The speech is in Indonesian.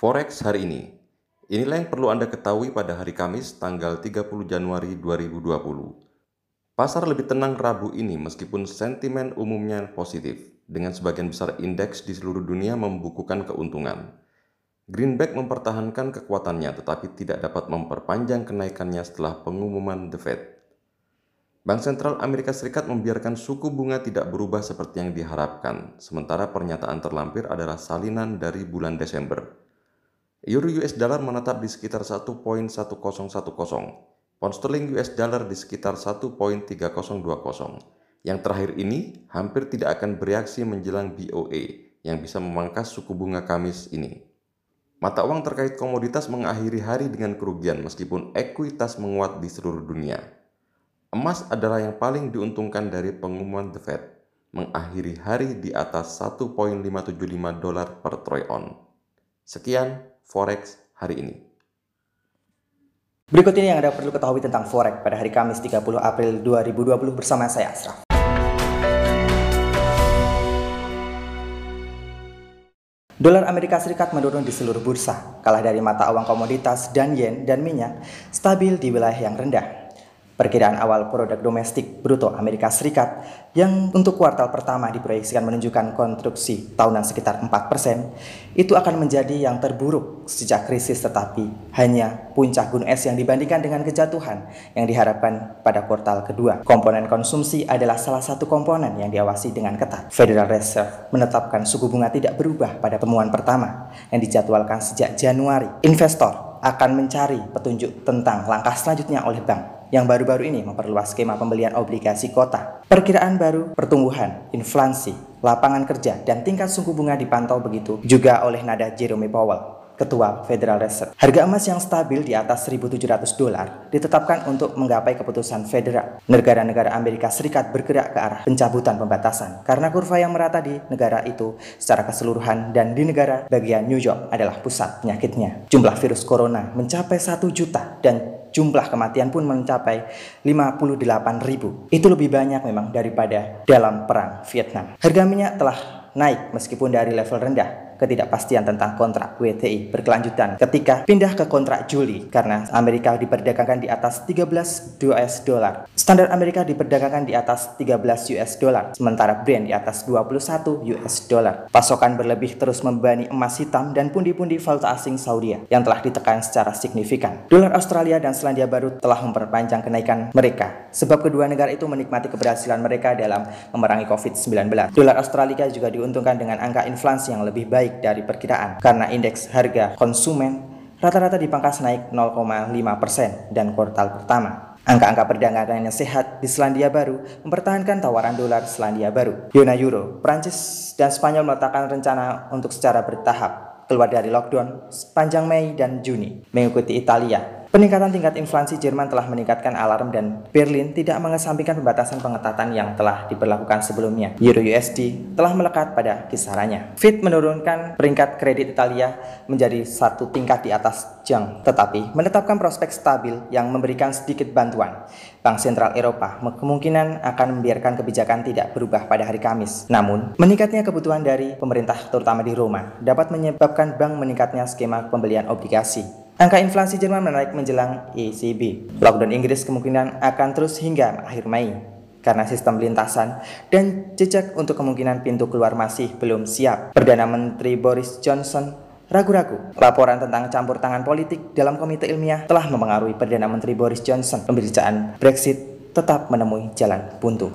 Forex hari ini. Inilah yang perlu Anda ketahui pada hari Kamis tanggal 30 Januari 2020. Pasar lebih tenang Rabu ini meskipun sentimen umumnya positif, dengan sebagian besar indeks di seluruh dunia membukukan keuntungan. Greenback mempertahankan kekuatannya tetapi tidak dapat memperpanjang kenaikannya setelah pengumuman The Fed. Bank Sentral Amerika Serikat membiarkan suku bunga tidak berubah seperti yang diharapkan, sementara pernyataan terlampir adalah salinan dari bulan Desember. Euro US dollar menetap di sekitar 1.1010, pound sterling US dollar di sekitar 1.3020. Yang terakhir ini hampir tidak akan bereaksi menjelang BOE yang bisa memangkas suku bunga Kamis ini. Mata uang terkait komoditas mengakhiri hari dengan kerugian meskipun ekuitas menguat di seluruh dunia. Emas adalah yang paling diuntungkan dari pengumuman The Fed, mengakhiri hari di atas 1.575 dolar per troy on. Sekian Forex hari ini. Berikut ini yang Anda perlu ketahui tentang Forex pada hari Kamis 30 April 2020 bersama saya Asraf. Dolar Amerika Serikat menurun di seluruh bursa, kalah dari mata uang komoditas dan yen dan minyak, stabil di wilayah yang rendah. Perkiraan awal produk domestik bruto Amerika Serikat yang untuk kuartal pertama diproyeksikan menunjukkan konstruksi tahunan sekitar 4%, itu akan menjadi yang terburuk sejak krisis tetapi hanya puncak gunung es yang dibandingkan dengan kejatuhan yang diharapkan pada kuartal kedua. Komponen konsumsi adalah salah satu komponen yang diawasi dengan ketat. Federal Reserve menetapkan suku bunga tidak berubah pada temuan pertama yang dijadwalkan sejak Januari. Investor akan mencari petunjuk tentang langkah selanjutnya oleh bank yang baru-baru ini memperluas skema pembelian obligasi kota. Perkiraan baru pertumbuhan, inflasi, lapangan kerja, dan tingkat suku bunga dipantau begitu juga oleh nada Jerome Powell. Ketua Federal Reserve. Harga emas yang stabil di atas 1.700 dolar ditetapkan untuk menggapai keputusan federal. Negara-negara Amerika Serikat bergerak ke arah pencabutan pembatasan karena kurva yang merata di negara itu secara keseluruhan dan di negara bagian New York adalah pusat penyakitnya. Jumlah virus corona mencapai 1 juta dan jumlah kematian pun mencapai 58 ribu. Itu lebih banyak memang daripada dalam perang Vietnam. Harga minyak telah naik meskipun dari level rendah ketidakpastian tentang kontrak WTI berkelanjutan ketika pindah ke kontrak Juli karena Amerika diperdagangkan di atas 13 US dollar. Standar Amerika diperdagangkan di atas 13 US dollar, sementara Brent di atas 21 US dollar. Pasokan berlebih terus membebani emas hitam dan pundi-pundi valuta asing Saudi yang telah ditekan secara signifikan. Dolar Australia dan Selandia Baru telah memperpanjang kenaikan mereka sebab kedua negara itu menikmati keberhasilan mereka dalam memerangi COVID-19. Dolar Australia juga diuntungkan dengan angka inflasi yang lebih baik baik dari perkiraan karena indeks harga konsumen rata-rata dipangkas naik 0,5% dan kuartal pertama. Angka-angka perdagangan yang sehat di Selandia Baru mempertahankan tawaran dolar Selandia Baru. Zona Euro, Prancis, dan Spanyol meletakkan rencana untuk secara bertahap keluar dari lockdown sepanjang Mei dan Juni, mengikuti Italia Peningkatan tingkat inflasi Jerman telah meningkatkan alarm dan Berlin tidak mengesampingkan pembatasan pengetatan yang telah diberlakukan sebelumnya. Euro USD telah melekat pada kisarannya. Fitch menurunkan peringkat kredit Italia menjadi satu tingkat di atas Jang, tetapi menetapkan prospek stabil yang memberikan sedikit bantuan. Bank Sentral Eropa kemungkinan akan membiarkan kebijakan tidak berubah pada hari Kamis. Namun, meningkatnya kebutuhan dari pemerintah terutama di Roma dapat menyebabkan bank meningkatnya skema pembelian obligasi. Angka inflasi Jerman menaik menjelang ECB. Lockdown Inggris kemungkinan akan terus hingga akhir Mei karena sistem lintasan dan jejak untuk kemungkinan pintu keluar masih belum siap. Perdana Menteri Boris Johnson ragu-ragu. Laporan tentang campur tangan politik dalam komite ilmiah telah mempengaruhi Perdana Menteri Boris Johnson. Pemberitaan Brexit tetap menemui jalan buntu.